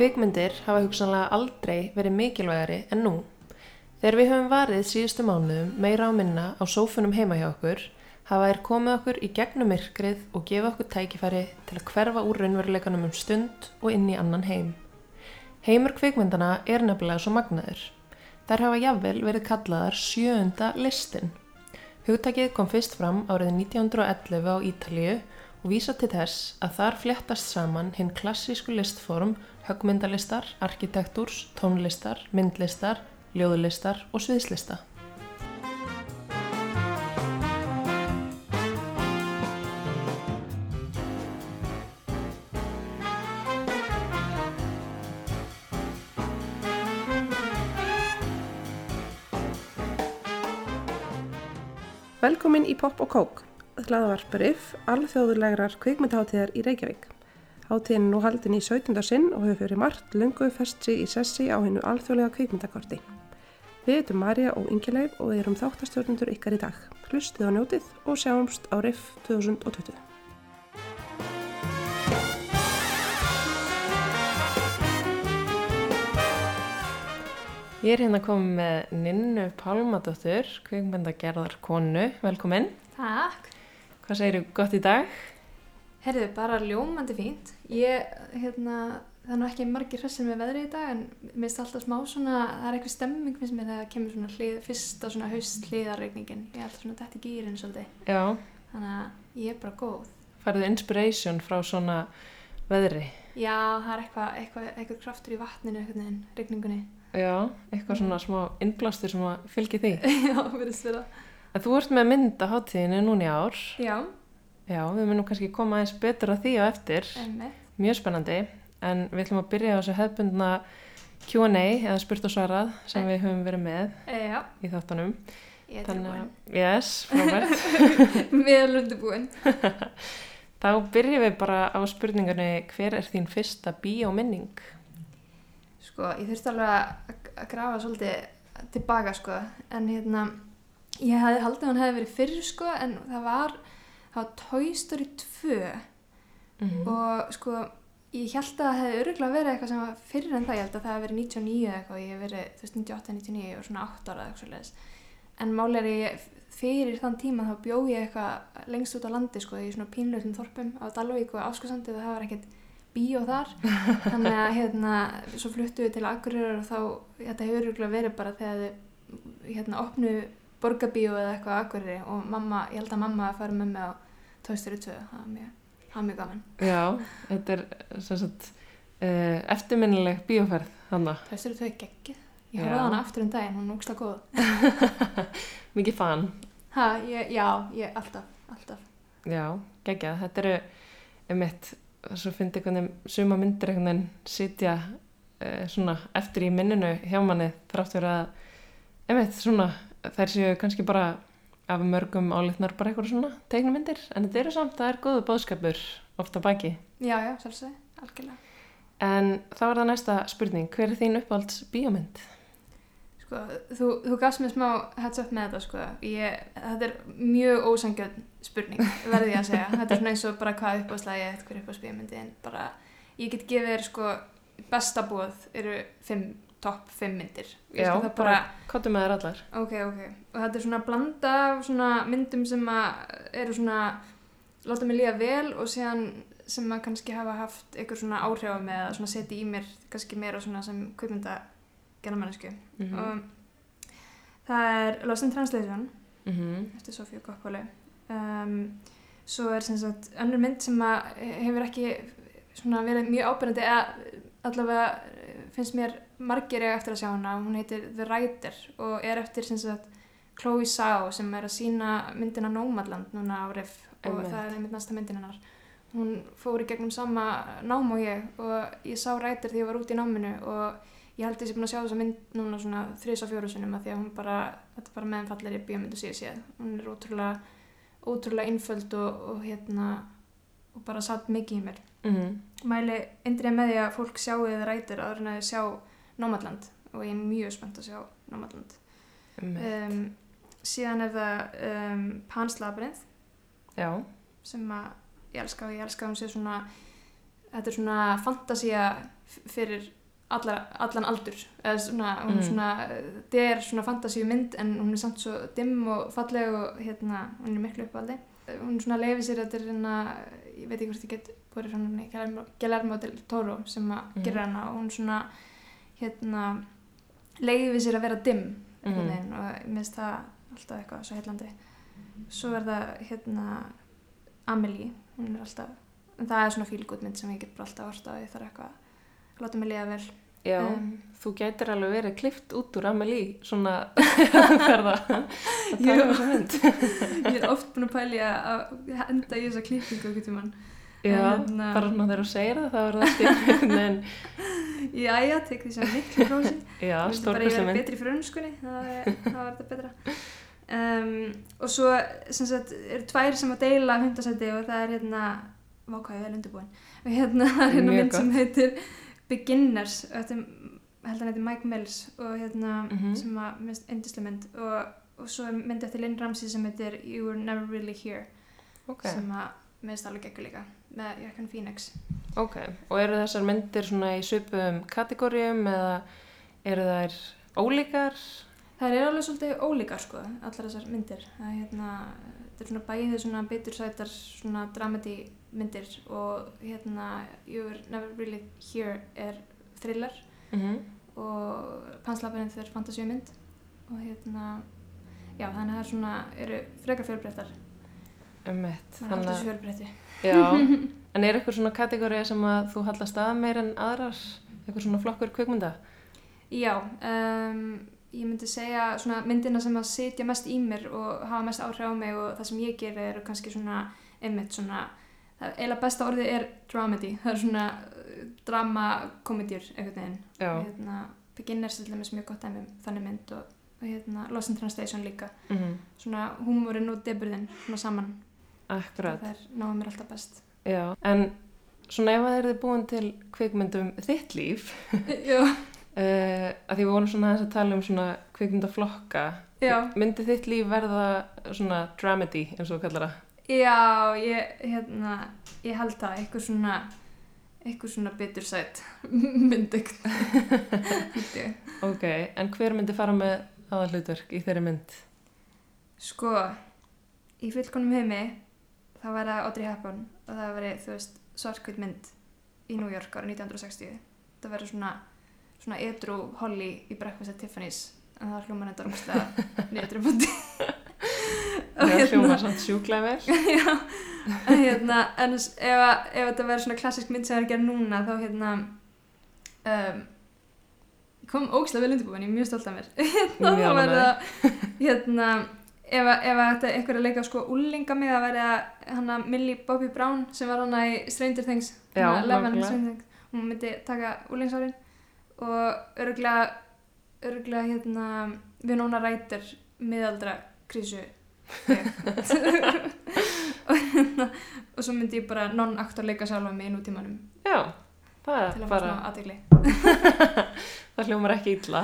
Kvikmyndir hafa hugsanlega aldrei verið mikilvægari en nú. Þegar við höfum varið síðustu mánuðum meira á minna á sófunum heima hjá okkur, hafa þær komið okkur í gegnum myrkrið og gefa okkur tækifæri til að hverfa úr raunveruleikanum um stund og inn í annan heim. Heimur kvikmyndana er nefnilega svo magnaður. Þær hafa jafnvel verið kallaðar sjöunda listin. Hugtakið kom fyrst fram árið 1911 á Ítalíu og vísa til þess að þar fléttast saman hinn klassísku listform högmyndalistar, arkitektúrs, tónlistar, myndlistar, ljóðlistar og sviðslista. Velkomin í Pop og Kók, hlaðavarparif alþjóðulegrar kvikmyndaháttíðar í Reykjavík. Háttíðin er nú haldin í 17. sinn og hefur fyrir margt lungu festri í sessi á hennu alþjóðlega kvikmyndakorti. Við erum Marja og Ingileif og erum þáttastjórnundur ykkar í dag. Hlustið á njótið og sjáumst á RIF 2020. Ég er hérna komið með Ninnu Pálmadóttur, kvikmyndagerðar konu. Velkomin. Takk. Hvað segir þú gott í dag? Herðu, bara ljómandi fínt. Ég, hérna, það er nú ekki margir hressin með veðri í dag en mér finnst alltaf smá svona, það er eitthvað stemming finnst mér þegar það kemur svona hlið, fyrsta svona haust hliðarregningin. Ég held svona þetta í gýrin svolítið. Já, Þannig að ég er bara góð. færðu inspiration frá svona veðri? Já, það er eitthvað, eitthvað, eitthvað kraftur í vatninu, eitthvað neginn, regningunni. Já, eitthvað svona smá innblástur sem að fylgi því. Já, verðist vera. En þú ert með mynd að hátíðinu núni ár. Já, Já, við munum kannski koma aðeins betur að því á eftir. emmitt. Mjög spennandi. En við ætlum að byrja á þessu hefbundna Q&A eða spurt og svarað sem við höfum verið með E, í þáttunum. ég er tilbúin. yes, frábært. Vel undirbúin. Þá byrjum við bara á spurningunni hver er þín fyrsta bíóminning? Sko, ég þurfti alveg að- grafa svolítið tilbaka, sko, en hérna, ég hefði haldið að hann hefði verið fyrir, sko, en það var, var Toy Story 2 Mm og, sko, ég held að það hefði öruglega verið eitthvað sem var fyrir en það, ég held að það hefði verið 99 eða eitthvað, ég hef verið, þú veist, 98, 99 og svona 8 ára eða eitthvað svoleiðis. En máli er ég, fyrir þann tíma þá bjó ég eitthvað lengst út á landi, sko, í svona pínlöfnum þorpum á Dalvík og Áskursandi og það var ekkert bíó þar. Þannig að hérna, svo fluttu við til Akureyrar og þá, þetta hefur örugglega verið bara þegar þið hérna opnu borgarbíó eða eitthvað Akureyri og mamma, ég held að mamma að fara með mig á Toy Story 2, það var mjög, mjög gaman Já, þetta er sagt uh, eftirminnileg bíóferð hana. Toy Story 2 er geggið, ég á hana aftur um daginn, hún er úkslega góð Mikið fan. ha, ég, já, ég, alltaf, alltaf Já, geggjað. Þetta eru um eitt, svo fyndi hvernig suma myndir einhvern veginn sitja uh, svona eftir í minninu hjá manni þrátt fyrir að um eitt svona þær séu kannski bara af mörgum álitnar bara eitthvað svona teiknumyndir en þetta eru samt, það er góðu bóðskapur ofta baki. já, já, sjálfsög, algjörlega En þá er það næsta spurning, hver er þín uppáhalds bíómynd? Sko, þú, þú gafst mér smá heads up með þetta, sko. Ég, þetta er mjög ósangjöld spurning, verði ég að segja. Þetta er svona eins og bara hvað uppáðslega ég eitthvað uppáðsbíðmyndi, en bara, ég get gefið þér, sko, besta búið eru fimm, topp fimm myndir. Ég Já, það bara, Kottum með þær allar. ok, ok. Og þetta er svona blanda af svona myndum sem að eru svona, láta mig líða vel og síðan sem að kannski hafa haft eitthvað svona áhrif á mig svona setja í mér kannski meira svona sem kvipmynda gerðamannisku Mm og það er Lost in Translation -hmm. eftir Sofíu Koppáli um, svo er sem sagt önnur mynd sem að hefur ekki svona verið mjög ábyrgandi eða allavega finnst mér margir eiga eftir að sjá hana hún heitir The Rider og er eftir sagt Chloe Zhao sem er að sína myndina Nomadland núna á RIF og Einmitt. það er einmitt næsta myndin hennar hún fór í gegnum sama nám og ég og ég sá Rider því ég var út í náminu og ég held að ég sé búin að sjá þessa mynd núna svona þrís og fjóru sinum að því að hún bara, þetta er bara meðanfallir í bíómyndu síðu séð. Hún er ótrúlega, ótrúlega innföld og, og hérna, og bara satt mikið í mér. Mm Mæli indrið með því að fólk sjáu þið rætir áður en að sjá Nomadland. Og ég er mjög spennt að sjá Nomadland. Um, síðan er það um, Pans Labyrinth. Já, sem að ég elska og ég elska að hún sé svona þetta er svona fantasía f- fyrir allar, allan aldur. Eða svona, hún er Mm. svona þetta er svona fantasíu mynd en hún er samt svo dimm og falleg og hérna, hún er miklu uppaldi hún svona leiði sér þetta er hérna ég veit ekki hvort ég get frá henni Guillermo- del Toro sem að Mhm. gera hana og hún svona hérna leiði sér að vera dimm veginn og mér finnst það alltaf eitthvað svo heillandi. Svo er það hérna Amelie, hún er alltaf en það er svona fílgút mynd sem ég get bara alltaf orta og ég þarf eitthvað að láta mig liða vel Já, um, þú gætir alveg verið klift út úr Amelie svona ferða að tala um þessa mynd. ég er oft búin að pæli að enda í þessa klippingu okkur tíman Já, Hérna- bara svona þegar þú segir það, þá er það skil, en Jæja, tek því sem miklu prósi já, Þú veist bara ég mynd. betri í frönskunni það er- það betra. Um, og svo sem sagt eru tvær sem að deila hundasæti og það er hérna vákvæði vel undirbúin. Og hérna það er hérna mynd sem heitir Beginners þetta er held að hann heitir Mike Mills og hérna Mhm. sem að minnst yndislega mynd og, og svo er mynd eftir Lynn Ramsey sem heitir You Were Never Really Here Ok, sem að minnst alveg geggur líka með Jökkan Phoenix ok. Og eru þessar myndir svona í svipum kategórium eða eru þær ólíkar? Það er alveg svolítið ólíkar sko, allar þessar myndir. Það hérna, þetta er svona bæðið svona bitursætar svona dramedy myndir og hérna You Were Never Really Here er thriller Mm og Panslapininn er fantasíumynd og hérna, já þannig að það er svona, eru frekar fjölbreyttar, Um mitt. það er alltaf þessu fjölbreytti. já. En er eitthvað svona kategóri sem að þú hallast að meir en aðrar? Eitthvað svona flokkur kvikmynda? Já, um, ég myndi segja svona myndina sem að sitja mest í mér og hafa mest áhrif á mig og það sem ég gerir eru kannski svona einmitt svona, eiginlega besta orðið er dramedy, það er svona uh, drama-komedjur. Já. Og hérna, Beginners er til dæmis mjög gott dæmi um þannig mynd og, og hérna Lost in Translation líka. Mm Svona húmórin og deburðin svona saman. Akkurat. Það er náðum mér alltaf best. Já. En svona ef það er þið búin til kvikmyndum þitt líf, Já, uh, að því við vorum svona aðeins að tala um svona kvikmyndaflokka, myndi þitt líf verða svona dramedy eins og þú kallar það? Já, ég, hérna, ég held það, eitthvað svona, eitthvað svona bitursætt myndegt. Ok, en hver myndi fara með aðalhlutverk í þeirri mynd? sko, í fullkonum heimi, það væri það Audrey Hepburn og það væri, þú veist, svartkvít mynd í New York árið 1960. Það væri svona, svona edru Holly í Breakfast at Tiffany's, en það hljómar þetta rúmslega niður búti. Það hljómar samt sjúklega vel. Já, en hérna, en ef, að- ef þetta verður svona klassisk mynd sem það er að gera núna, þá hérna, um, kom ógislega vel undirbúin, ég er mjög stolt af mér. Mjög þá verður það, hérna, ef, að- ef að þetta einhver að leika sko úlinga mig, það verður að hana Millie Bobby Brown sem var hana í Stranger Things, Já, hana Eleven nákvæmlega. Stranger Things, hún myndi taka úlingsárin og örgulega, örgulega hérna, Winona Ryder, miðaldra krísu og, hérna, og svo myndi ég bara non-aktor leika sjálfa mig í nútímanum Já, það er bara, það hljómar ekki illa.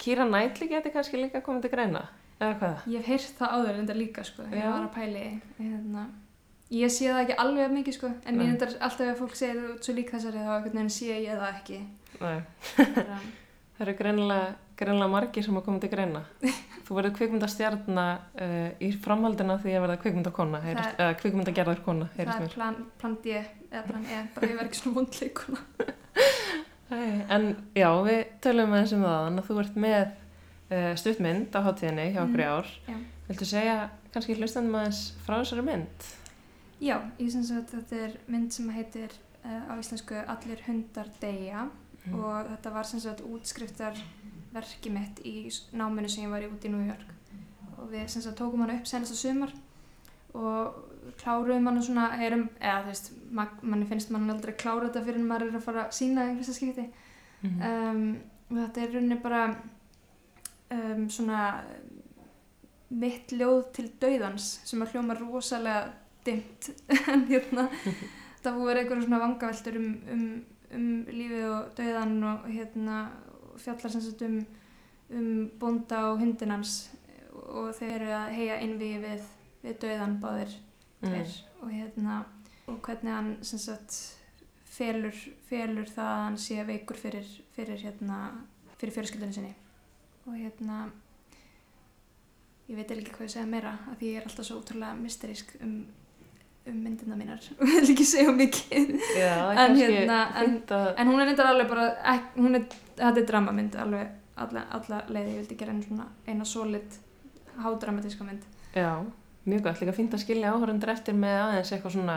Kira Knightley geti kannski líka komið til greina, eða hvað? ég hef heyrt það áður enda líka sko. ég var að pæli hérna. Ég sé það ekki alveg jafn mikið sko. en Nei. ég endar alltaf ef fólk segir þú svo lík þessari þá einhvern veginn sé ég það ekki það eru greinilega margir sem að koma til greina. Þú verður kvikmyndastjarna uh, í framhaldina því að verða Það- eða kvikmyndagerðarkona, það heyrist er plan, plan D eða plan E, bara ég verð ekki svona vondleikuna En já, við tölum aðeins um það, að þú ert með uh, stuttmynd á hátíðinni hjá okkur í ár. já. Viltu segja kannski hlustandum aðeins frá þessari mynd? Já, ég syns að þetta er mynd sem heitir uh, á íslensku Allir hundar deyja Mm. og þetta var sem sagt útskriftar verki mitt í náminu sem ég var í út í New York og við sem sagt tókum hann upp senast á sumar og kláruðum hann svona erum, eða þú veist, ma- manni finnst mann aldrei klára þetta fyrir en maður er að fara að sína einhversa skipti Mm. um, og þetta er rauninni bara um, svona mitt ljóð til dauðans sem að hljóma rosalega dimmt en hérna það voru einhverjum svona vangaveltur um, um, um lífið og dauðan og hérna fjallar sem sagt um, um bónda og hundinans og þeir eru að heia innví við, við dauðan báðir tveir og hérna og hvernig hann sem sagt felur, felur það að hann sé veikur fyrir, fyrir, hérna, fyrir fjölskyldunni sinni. Og hérna ég veit ekki hvað ég segja meira af því ég er alltaf svo útrúlega mysterísk um, um myndina mínar. Og vil ekki segja mikið. Já, En hérna, en- en hún er reyndar alveg bara ek, hún er, þetta er dramamynd alveg alla, alla leiði, ég vildi gera einu eina solid hádramatíska mynd. Já, mjög gott, líka fínt að skilja áhörundur eftir með aðeins eitthvað svona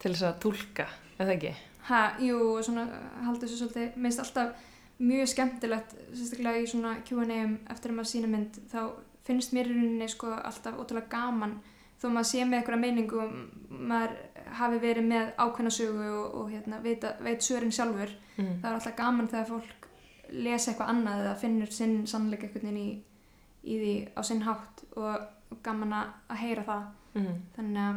til þess að túlka, eða ekki? Ha, jú, svona haldur þessu svolítið, minnst alltaf mjög skemmtilegt, sérstaklega í svona Q&A-um eftir að maður sína mynd, þá finnst mér í rauninni sko alltaf ótrúlega gaman þó maður sé með einhverja meiningu og maður hafi verið með ákveðna sögu og, og hérna, veit, veit sörin sjálfur, Mm. það er alltaf gaman þegar fólk lesa eitthvað annað eða finnur sinn sannleika einhvern veginn í, í því á sinn hátt og, og gaman að heyra það Mm. þannig að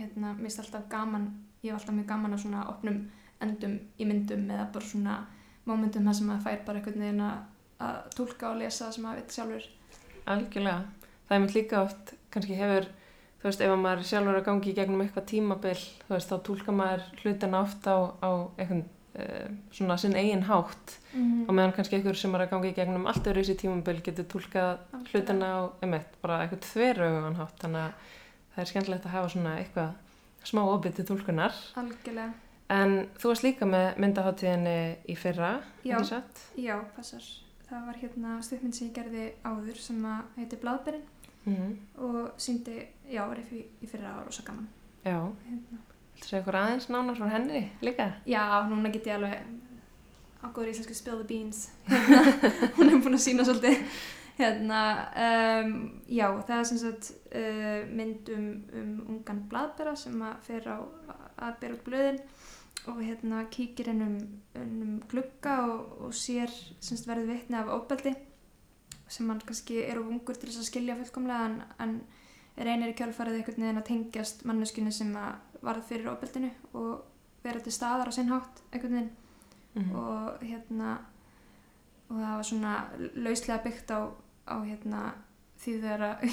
hérna, mér finnst alltaf gaman ég hef alltaf mjög gaman að svona opnum endum í myndum eða bara svona mómentum þar sem maður fær bara einhvern veginn að, að tólka og lesa það sem maður veit sjálfur Algjörlega. Það er mynd líka oft, kannski hefur, þú veist, ef að maður sjálfur að gangi í gegnum eitthvað tímabil, þú veist, þá túlka maður hlutina oft á, á eitthvað uh, svona sinn eigin hátt. Mm og meðan kannski einhver sem er að gangi í gegnum allt öðru í þessi tímabil getur túlkað hlutina á, einmitt, bara eitthvað þverögugan hátt, þannig að það er skemmtilegt að hafa svona eitthvað smá opið til túlkunar. algjörlega, En þú varst líka með myndaháttíðinni í fyrra, Já. ekki satt? já, passar. Það var hérna stuðmynd sem ég gerði áður sem að heitir Blaðberinn Mm og síndi, já, var í, í fyrra ára og svo gaman. Já, hérna. viltu segja ykkur aðeins nánar frá henni líka? já, núna get ég alveg á góður íslensku spill the beans. Hérna, hún er búin að sína svolítið. Hérna, um, já, það er sem sagt uh, mynd um, um ungan blaðbera sem að fer á að bera út blöðin og hérna kíkir inn um, glugga og, og sér sem sagt verður vitni af óbeldi sem hann kannski er of ungur til þess að skilja fullkomlega en, en reynir í kjálfarið einhvern veginn að tengjast manneskinu sem að varð fyrir óbeldinu og vera til staðar á sinn hátt einhvern veginn. Mm og hérna og það var svona lauslega byggt á, á hérna því þegar að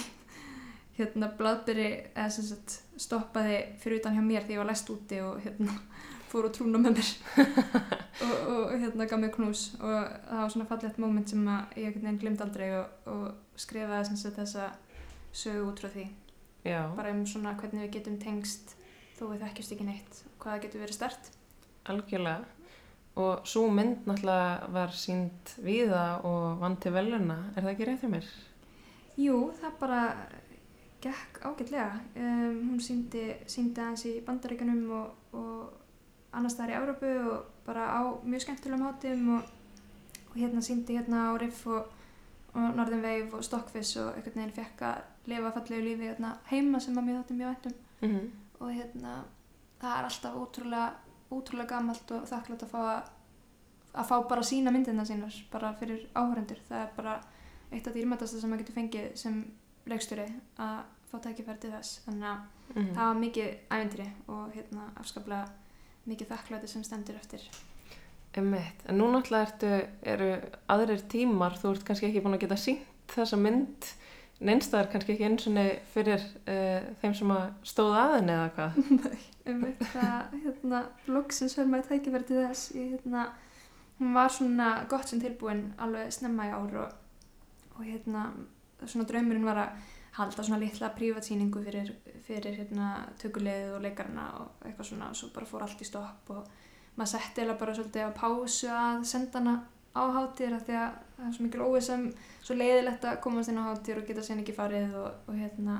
hérna blaðbyrri eða sem sagt stoppaði fyrir utan hjá mér því ég var læst úti og hérna fór og trúna með mér og, og hérna gaf mér knús og það var svona fallegt moment sem ég einhvern veginn glimt aldrei og, og skrifaði sem sagt þessa sögu út frá því Já, bara um svona hvernig við getum tengst þó við þekkjast ekki neitt og hvað það getur verið stert algjörlega. Og svo mynd náttúrulega var sínd víða og vann til veluna, er það ekki fyrir mér? Jú, það bara gekk ágætlega. Um, hún síndi aðeins í bandaríkanum og, og annars staðar í Európu og bara á mjög skemmtilegum hátum og, og hérna síndi hérna á Riff og, og Northern Wave og Stockfish og einhvern veginn fekk að lifa fallegu lífi hérna heima sem að mér þátti mjög væntum Mm -hmm. og hérna það er alltaf ótrúlega, ótrúlega gammalt og þakklátt að fá að, að fá bara sína myndina sínar bara fyrir áhörendur það er bara eitt af dýrmætasta sem maður getur fengið sem leikstjóri að fá tækifæri til þess þannig að Mhm. það var mikið æventýri og hérna afskaplega mikið þakklæti sem stendur eftir Einmitt. En nú náttúrulega ertu, eru aðrir tímar, þú ert kannski ekki búin að geta sínt þessa mynd neinstæðar kannski ekki eins og fyrir uh, þeim sem að stóða aðeins eða hvað. um það hérna loksins verður maður tækifæri til þess ég, hérna, hún var svona gott sem tilbúin alveg snemma í ár og, og hérna svona draumurinn var að halda svona litla prívatsýningu fyrir, fyrir hérna tökulegið og leikarna og eitthvað svona og svo bara fór allt í stopp og maður setti eða bara svolítið á pásu að senda hana á hátíðir af því að það er svo mikil óvissam svo leiðilegt að komast inn á hátíðir og geta sen ekki farið og, og hérna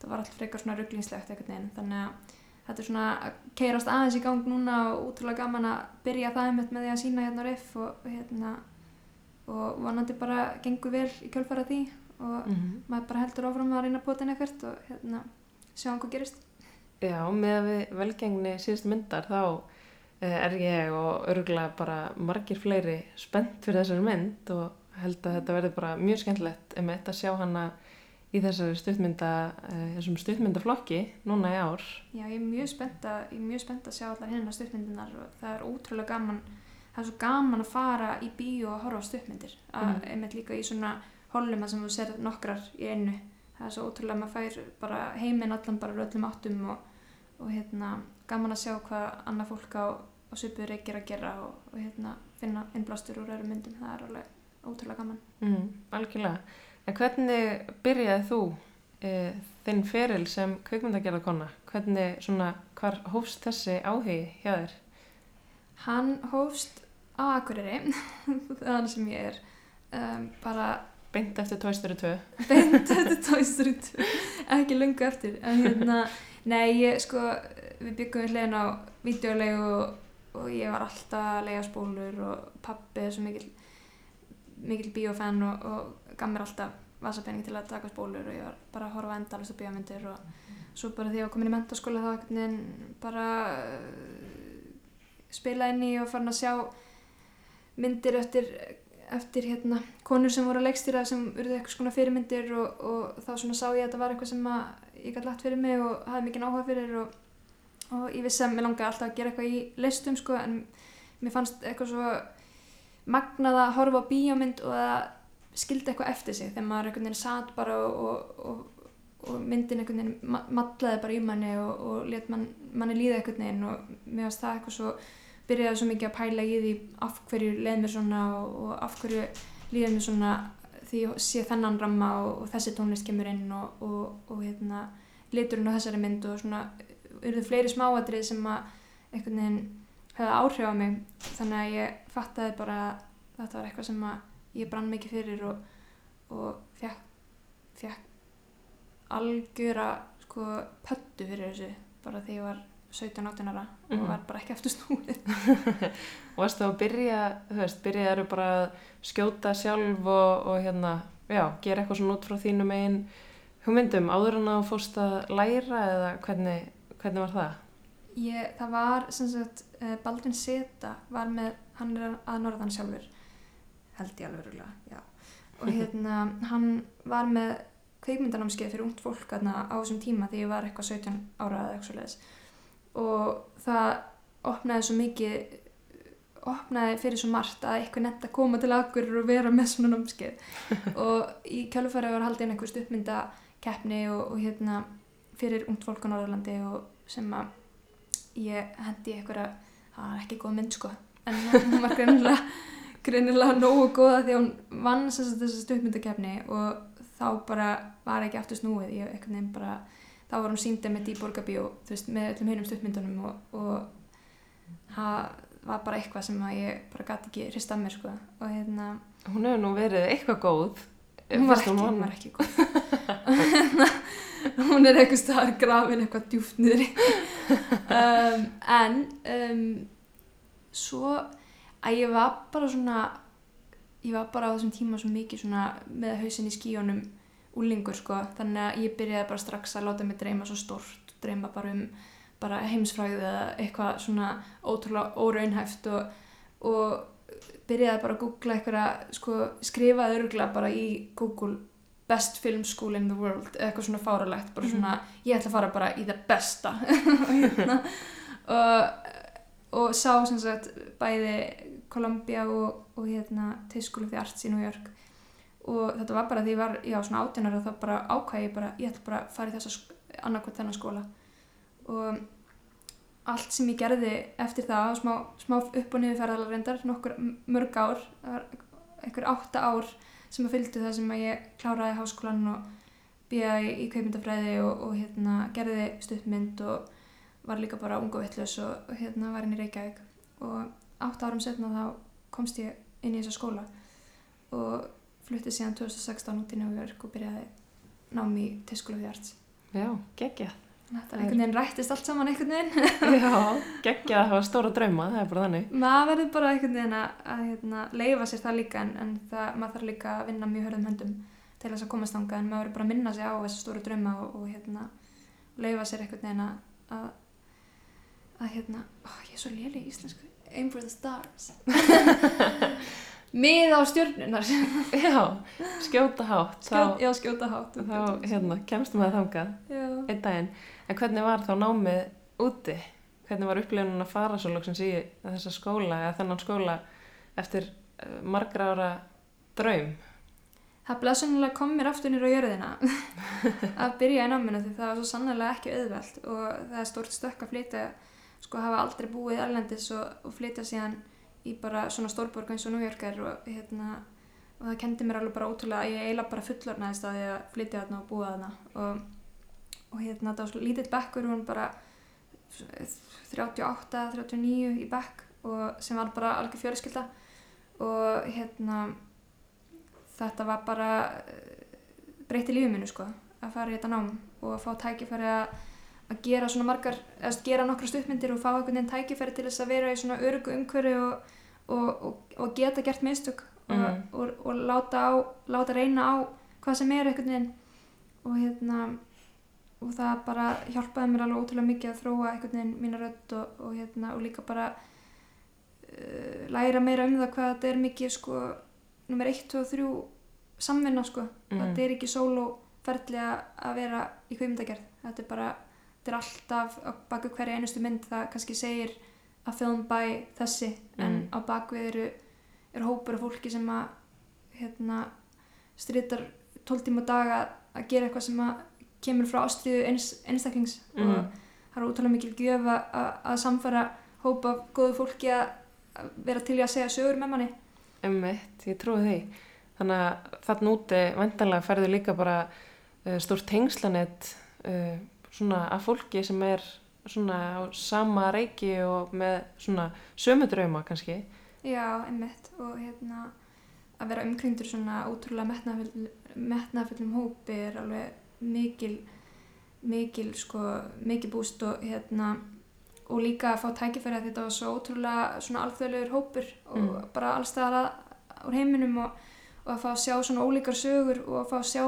það var allt frekar svona rugglingslegt einhvern veginn. Þannig að þetta er svona að keirast aðeins í gang núna og útrúlega gaman að byrja það einmitt með því að sína hérna riff og hérna og vonandi bara gengur vel í kjölfara því og Mm -hmm. maður bara heldur áfram að reyna potin ekkert og hérna sjá hvað gerist Já, með að við velgengni síðust myndar þá eh, er ég og örgulega bara margir fleiri spennt fyrir þessari mynd og held að þetta verði bara mjög skemmtilegt um þetta að sjá hana í þessari stuttmynda, eh, þessum stuttmyndaflokki núna í ár. Já, ég er mjög spennt að, að sjá allar hérna stuttmyndinar og það er ótrúlega gaman það er svo gaman að fara í bíó og horfa á stuttmyndir að Mhm. einmitt líka í svona hollum að sem þú ser nokkrar í einu það er svo ótrúlega að maður fær bara heiminn allan bara öllum áttum og, og hérna gaman að sjá hvað annað fólk á, á og svipuður reykir að gera og, og hérna, finna innblástur úr öðrum myndum það er alveg ótrúlega gaman Mm, algjörlega. En hvernig byrjaði þú e, þinn feril sem kveikmyndagerðarkonna? Hvernig, svona, hvar hófst þessi áhugi hjá þér? hann hófst á Akureyri þannig sem ég er um, bara Beint eftir Toy Story 2. beint eftir Toy Story 2 ekki lungu eftir en hérna, nei, ég sko við byggum við hliðin á videolegu og, og ég var alltaf að lega spólur og pappi er svo mikil mikil bíófan og, og gaf mér alltaf vasapenning til að taka spólur og ég var bara að horfa endalist á bíómyndir og svo bara því að ég var komin í mentaskóla þá bara uh, spila inn í og farin að sjá myndir eftir eftir hérna konur sem voru að leikstýra sem urðu eitthvað svona fyrirmyndir og, og þá svona sá ég að þetta var eitthvað sem ég gæti lagt fyrir mig og hafði mikið áhuga fyrir og, og ég vissi að mér langaði alltaf að gera eitthvað í listum sko en mér fannst eitthvað svo magnað að horfa á bíómynd og að skildi eitthvað eftir sig þegar maður einhvern veginn satt bara og, og, myndin einhvern veginn ma- matlaði bara í manni og let man, manni líða einhvern veginn og mér fannst það eitthvað svo byrjaði svo mikið að pæla í því af hverju leið mér svona og, af hverju líður mér svona því sé þennan ramma og, og þessi tónlist kemur inn og, og, og hérna, liturinn á þessari mynd og svona urðu fleiri smáatrið sem að einhvern veginn hefði áhrif á mig. Þannig að ég fattaði bara að þetta var eitthvað sem að ég brann mikið fyrir og, fekk, fekk algjöra sko pöttu fyrir þessu bara þegar ég var 17-18 ára Mhm. og var bara ekki eftir snúið Og varst þú að byrja, þú veist, byrjaðu bara að skjóta sjálf og, og hérna, já, gera eitthvað svona út frá þínum einn hugmyndum áður en að þú fórst að læra eða hvernig, hvernig var það? Ég, það var sem sagt eh, Baldvin Seta var með, hann er að norðan sjálfur held ég alveg rúglega, já og hérna, hann var með kveikmyndanámskeið fyrir ungt fólk þarna á þessum tíma þegar ég var eitthvað 17 ára eða eitthvað svoleiðis og það opnaði svo mikið opnaði fyrir svo margt að eitthvað nefnt að koma til akkur og vera með svona námskeið. Og í kjálfæri var haldið einhver stuppmyndakeppni og, og hérna fyrir ungt fólk á Norðurlandi og sem að ég hendi einhverja það var ekki góð mynd sko. En hún var greinilega greinilega nógu góða því að hún vann sem sagt þessa stuppmyndakefni og þá bara var ekki aftur snúið. Ég einhvern veginn bara þá var hún síndið með veist með öllum hinum stuppmyndunum og, og það var bara eitthvað sem að ég bara gæti ekki hrist af mér sko. Og hérna Hún hefur nú verið eitthvað góð. hún var fyrst ekki, hún var ekki góð. Hún er eitthvað staðar grafin eitthvað djúft niður um, en um, svo að ég var bara svona ég var bara á þessum tíma svo mikið svona með hausinn í skíunum úlingur sko, þannig að ég byrjaði bara strax að láta mig dreyma svo stórt dreyma bara um bara heimsfræði eða eitthvað svona ótrúlega óraunhæft og, og byrjaði bara að googla eitthvað sko, skrifaði örgulega bara í Google best film school in the world eitthvað svona fáralegt, bara svona ég ætla að fara bara í það besta. Og, hérna, og, og sá sem sagt bæði Columbia og, og hérna of the Arts í New York og þetta var bara því ég var já, svona átjunar og þá bara ákvæði ég bara ég ætla bara að fara í þessa annarkvæmt þennan skóla. Og allt sem ég gerði eftir það smá, smá upp og niður ferðalar reyndar nokkur mörg ár einhver átta ár sem að fylgdu það sem að ég kláraði háskólan og býjaði í kaupmyndafræði og, og hérna, gerði stuttmynd og var líka bara ung og vittlös og, og hérna var henni í Reykjavík. Og átta árum setna þá komst ég inn í þessa skóla. Og fluttið síðan 2016 út í New York og byrjaði nám í the Arts Já, geggjað. Þetta er einhvern veginn rættist allt saman einhvern veginn Já, geggjað að hafa stóra drauma, það er bara þannig. maður verður bara einhvern veginn að, að hérna, leifa sér það líka en, en það, maður þarf líka að vinna mjög hörðum höndum til þess að komast þangað en maður verður bara að minna sig á þessi stóru drauma og, og hérna, leifa sér einhvern veginn að að, að hérna, ó, ég er svo léli í íslensku aim for the stars mið á stjörnunar Já, skjóta hátt, Skjóta, þá, já, skjóta hátt þá hérna, kemst maður þangað já. einn daginn. En hvernig var þá námið úti? Hvernig var upplifunum að fara svo loksins í þessa skóla eða þennan skóla eftir uh, margra ára draum? Það blessunlega kom mér aftur nýra á jörðina að byrja í náminu því það var svo sannlega ekki auðvelt og það er stórt stökk að flytja sko hafa aldrei búið erlendis og, og flytja síðan í bara svona stórborg eins og New York er og hérna og það kendi mér alveg bara ótrúlega að ég eiginlega bara fullornaðist að ég að flytja þarna og búa þarna. Og, og hérna það var lítill bekkur hún bara 38, 39 í bekk og sem var bara algjör fjölskylda. Og hérna þetta var bara breytti lífið minnu sko að fara í þetta nám og að fá tækifæri að að gera svona margar, eða gera nokkra stuppmyndir og fá einhvern veginn tækifæri til þess að vera í svona örugu umhverju og, og, og, og geta gert mistök Mhm. og láta, á, láta reyna á hvað sem er einhvern veginn og hérna og það bara hjálpaði mér alveg ótrúlega mikið að þróa einhvern veginn mína rödd og hérna og líka bara uh, læra meira um það hvað þetta er mikið sko nummer 1, 2 og 3 samvinna sko Mhm. þetta er ekki sólóferðli að vera í kveimdagerð þetta er bara, þetta er alltaf á baku hverja einustu mynd það kannski segir að film by þessi en Mhm. á bakvið eru, eru hópur af fólki sem að hérna strítar 12 tíma dag að, gera eitthvað sem að kemur frá ástriðu eins, einstaklings Mhm. og það er útrúlega mikil gjöf að, samfara hópa af góðu fólki að, vera til í að segja sögur með manni Ummitt, ég trúi því. Þannig að þarna úti vantanlega ferðu líka bara uh, stórt tengslanett uh, svona af fólki sem er svona á sama reiki og með svona sömu drauma kannski. Já, einmitt og hérna að vera umkringdur svona ótrúlega metnaðfull, metnaðfullum hópi er alveg mikil mikil sko, mikil búst og hérna og líka að fá tækifæri að þetta var svo ótrúlega svona alþjóðlegur hópur og Mm. bara allstaðar úr heiminum og, og að fá að sjá svona ólíkar sögur og að fá að sjá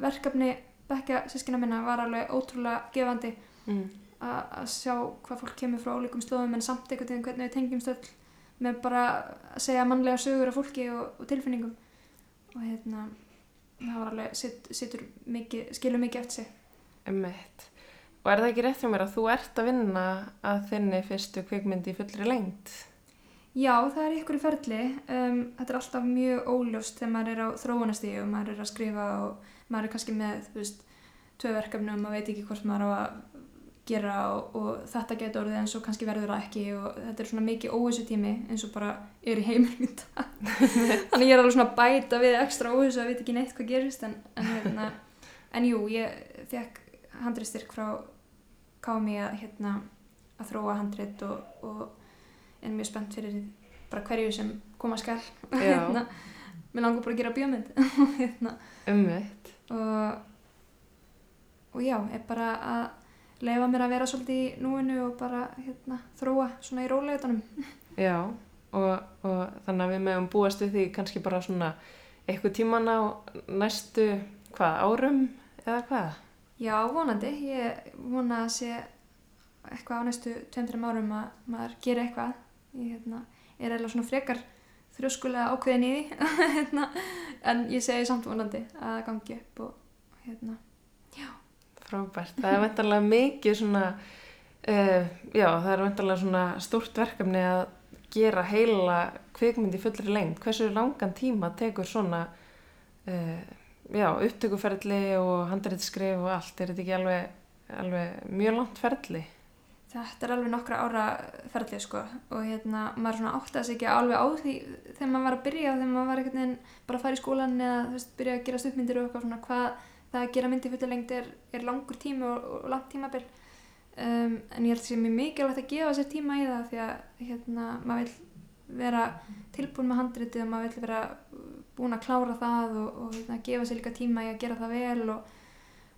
verkefni bekka sískina minna var alveg ótrúlega gefandi Mm. að sjá hvað fólk kemur frá ólíkum slóðum en samt einhvern veginn hvernig við tengjumst öll með bara að segja mannlega sögur af fólki og, og tilfinningum og hérna það var alveg, sit, situr mikið, skilur mikið eftir sig Ummitt. Og er það ekki rétt hjá mér að þú ert að vinna að þinni fyrstu kvikmyndi fullri lengt? Já, það er ykkur í ferli um, þetta er alltaf mjög óljóst þegar maður er á þróunastíu og maður er að skrifa og maður er kannski með, tvö verkefni og maður veit ekki hvort maður á að gera og, og þetta getur orðið eins og kannski verður það ekki og þetta er svona mikið óvissu tími eins og bara er í heimilum í dag þannig ég er alveg svona bæta við ekstra óvissu að veit ekki neitt hvað gerist en, en, hérna, en jú, ég fekk handristyrk frá KMI að, hérna, að þróa handrit og, og er mjög spennt fyrir bara hverju sem koma skal og Já. hérna, mér langar bara að gera bjómynd Ummitt. og, og já, er bara að leifa mér að vera svolítið í núinu og bara hérna, þróa svona í róleitunum. Já, og, og þannig að við meðum búast við því kannski bara svona eitthvað tíman á næstu, hvað, árum eða hvað? Já, vonandi. Ég vona að sé eitthvað á næstu 2-3 árum að maður gera eitthvað. Ég hérna, er eiginlega svona frekar þrjóskulega ákveðin í því, hérna, en ég segi samt vonandi að það gangi upp og hérna, Frábært. Það er vendarlega mikið svona, uh, já, það er vendarlega svona stórt verkefni að gera heila kvikmynd í fullri lengd. Hversu langan tíma tekur svona, uh, já, upptökuferðli og handreitsskrif og allt? Er þetta ekki alveg, alveg mjög langt ferðli? Þetta er alveg nokkra ára ferlið sko. Og hérna maður svona áttaði sig ekki alveg á því þegar maður var að byrja þegar maður var einhvern veginn bara að fara í skólan eða þú veist byrja að gera stuppmyndir og eitthvað svona hvað það að gera myndi fullir lengt er, er langur tími og, og langt tímabil. Um, en ég held sem er mikilvægt að gefa sér tíma í það því að hérna maður vil vera tilbúin með handritið og maður vil vera búin að klára það og, og hérna, gefa sér líka tíma í að gera það vel og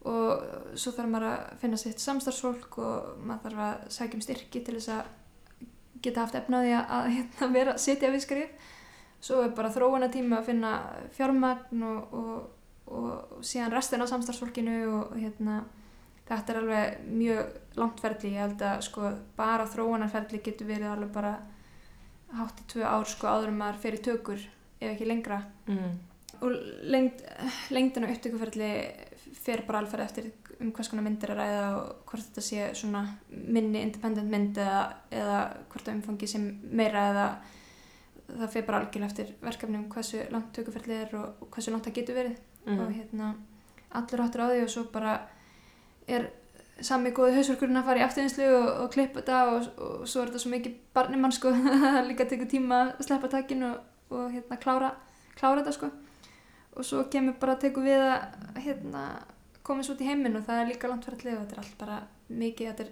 og svo þarf maður að finna sitt samstarfsfólk og maður þarf að sækja um styrki til þess að geta haft efnaði að, hérna, vera, sitja við skrif. Svo er bara þróuna tíma að finna fjármagn og, og, og síðan restin á samstarfsfólkinu og hérna þetta er alveg mjög langt ferli. Ég held að sko bara þróunarferli getur verið alveg bara hátt í tvö ár sko áður en maður fyrir tökur ef ekki lengra. Mm. Og lengd, lengdin á upptökuferli fer bara alveg eftir um hvers konar myndir að ræða og hvort þetta sé svona minni independent mynd eða, eða hvort það umfangi sem meira eða það fer bara algjörlega eftir verkefnum hversu langt tökuferli er og, og hversu langt það getur verið og Mm. hérna allur áttur á því og svo bara er sami góði hausverkurinn að fara í afturvinslu og, og klippa þetta og, og svo er þetta svo mikið barnimann sko líka tekur tíma að sleppa takkinu og, og hérna klára, klára þetta sko og svo kemur bara að tekur við að hérna komast út í heiminn og það er líka langt ferðlið og þetta er allt bara mikið, þetta er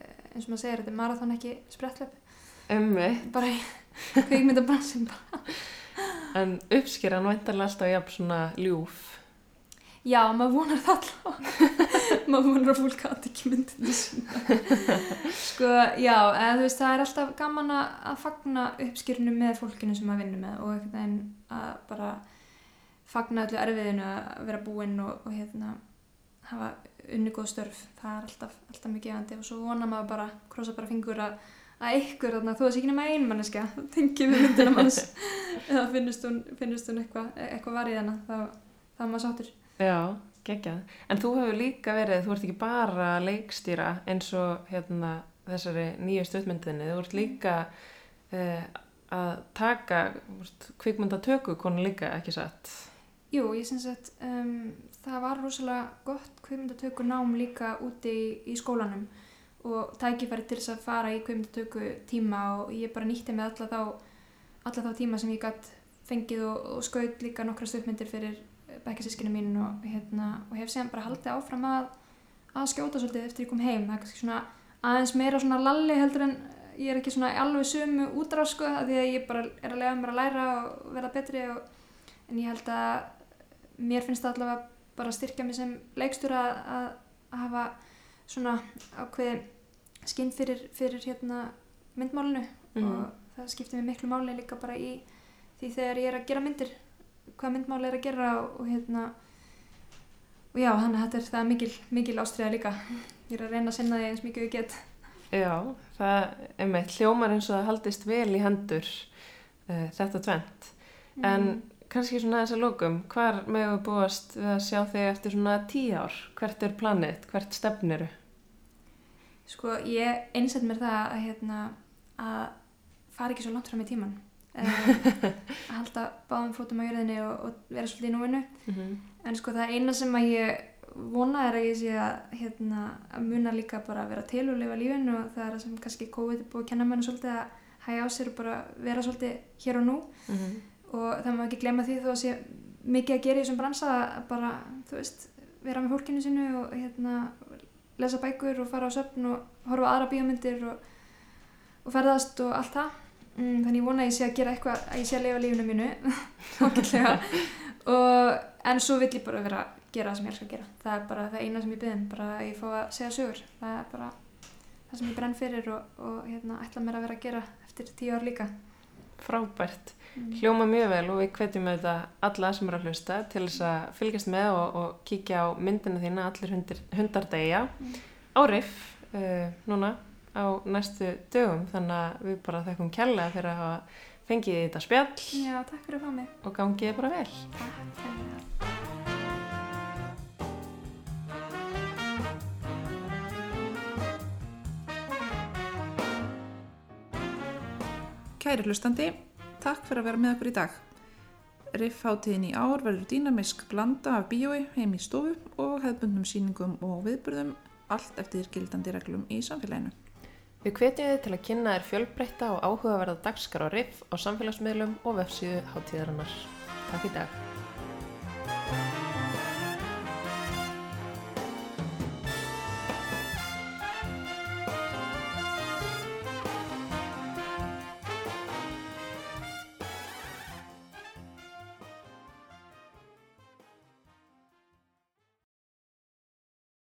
eh, eins og maður segir, þetta er marathón ekki sprettlöp Ummi, bara í kveikmyndabransin bara. en uppskýran væntanlega alltaf jafn svona ljúf. Já, maður vonar það alltaf maður vonar að fólk hatt ekki myndinu sína. Sko, já, eða veist það er alltaf gaman að að fagna uppskýrinu með fólkinu sem maður vinnur með og einhvern veginn að bara fagna öllu erfiðinu að vera búinn og, og hérna hafa unni góð störf, það er alltaf, alltaf mjög gefandi og svo vonar maður bara, krossa bara fingur að að ykkur, þarna, þú veist ekki nema ein manneska tengi við myndina manns. Eða finnist hún, finnist hún eitthvað eitthvað var í þennan, þá, þá maður sáttur. Já, geggjað. En þú hefur líka verið, þú ert ekki bara að leikstýra eins og hérna þessari nýju stöðmyndinni, þú ert líka uh, að taka kvikmyndatöku konu líka, ekki satt? Jú, ég syns að um, það var rosalega gott kveimdatöku nám líka úti í, í skólanum og tækifæri til þess að fara í kveimdatöku tíma og ég bara nýtti með alla þá, alla þá tíma sem ég gætt fengið og, og skaut líka nokkra stöðmyndir fyrir bekkasískinu mín og, hérna, og hef séðan bara haldið áfram að, að skjóta svolítið eftir ég kom heim. Það er kannski svona aðeins meira svona lalli heldur en ég er ekki svona alveg sömu útráð sko að því að ég bara er að lega mér að læra og verða betri og, en ég held að mér finnst það allavega bara að styrkja mig sem leikstjóra að, að hafa svona ákveði skinn fyrir, fyrir hérna myndmálinu Mhm. og það skiptir mig miklu máli líka bara í því þegar ég er að gera myndir hvað myndmáli er að gera og, og hérna og já, þannig að þetta er það mikil, mikil ástriða líka ég er að reyna að sinna því eins mikið ég get Já, það er með hljómar eins og það haldist vel í hendur uh, þetta tvent. En kannski svona þess að lókum, hvar meðum við búast við að sjá þig eftir svona tíu ár? Hvert er planið? Hvert stefniru? Sko, ég einsett mér það að, hérna, að fara ekki svo langt fram í tíman. Um, að halda báðum fótum á jörðinni og, og vera svolítið í núinu. Mm -hmm. En sko, það eina sem að ég vona er að ég sé að, hérna, að muna líka bara að vera til og lifa lífinu og það er það sem kannski COVID er búið að kenna manni svolítið að hægja á sér og bara vera svolítið hér og nú. Og það má ekki glemma því þó að sé mikið að gera í þessum bransa bara, þú veist, vera með fólkinu sinu og hérna, lesa bækur og fara á söfn og horfa aðra bíómyndir og, og ferðast og allt það. Mm, þannig ég vona að ég sé að gera eitthvað að ég sé að lifa lífinu mínu og en svo vill ég bara vera að gera það sem ég elskar að gera. Það er bara það eina sem ég byrðum bara að ég fá að segja sögur. Það er bara það sem ég brenn fyrir og, og hérna, ætla mér að vera að gera eftir tíu ár líka Frábært. mm. Hljóma mjög vel og við hvetjum auðvitað alla sem eru að hlusta til þess að fylgjast með og, og kíkja á myndina þína allir hundir, hundar deyja Mm. á riff uh, núna á næstu dögum þannig að við bara þekkum kella fyrir að hafa fengið þetta spjall Já, takk fyrir að fá mig og gangið bara vel. Takk fyrir Kæri hlustandi, takk fyrir að vera með okkur í dag. Riff-háttíðin í ár verður dýnamisk blanda af bíói heim í stofu og hefðbundnum síningum og viðburðum allt eftir gildandi reglum í samfélaginu. Við hvetjum þið til að kynna þér fjölbreytta og áhugaverða dagskar á riff á samfélagsmiðlum og vefsíðu hátíðarinnar. Takk í dag.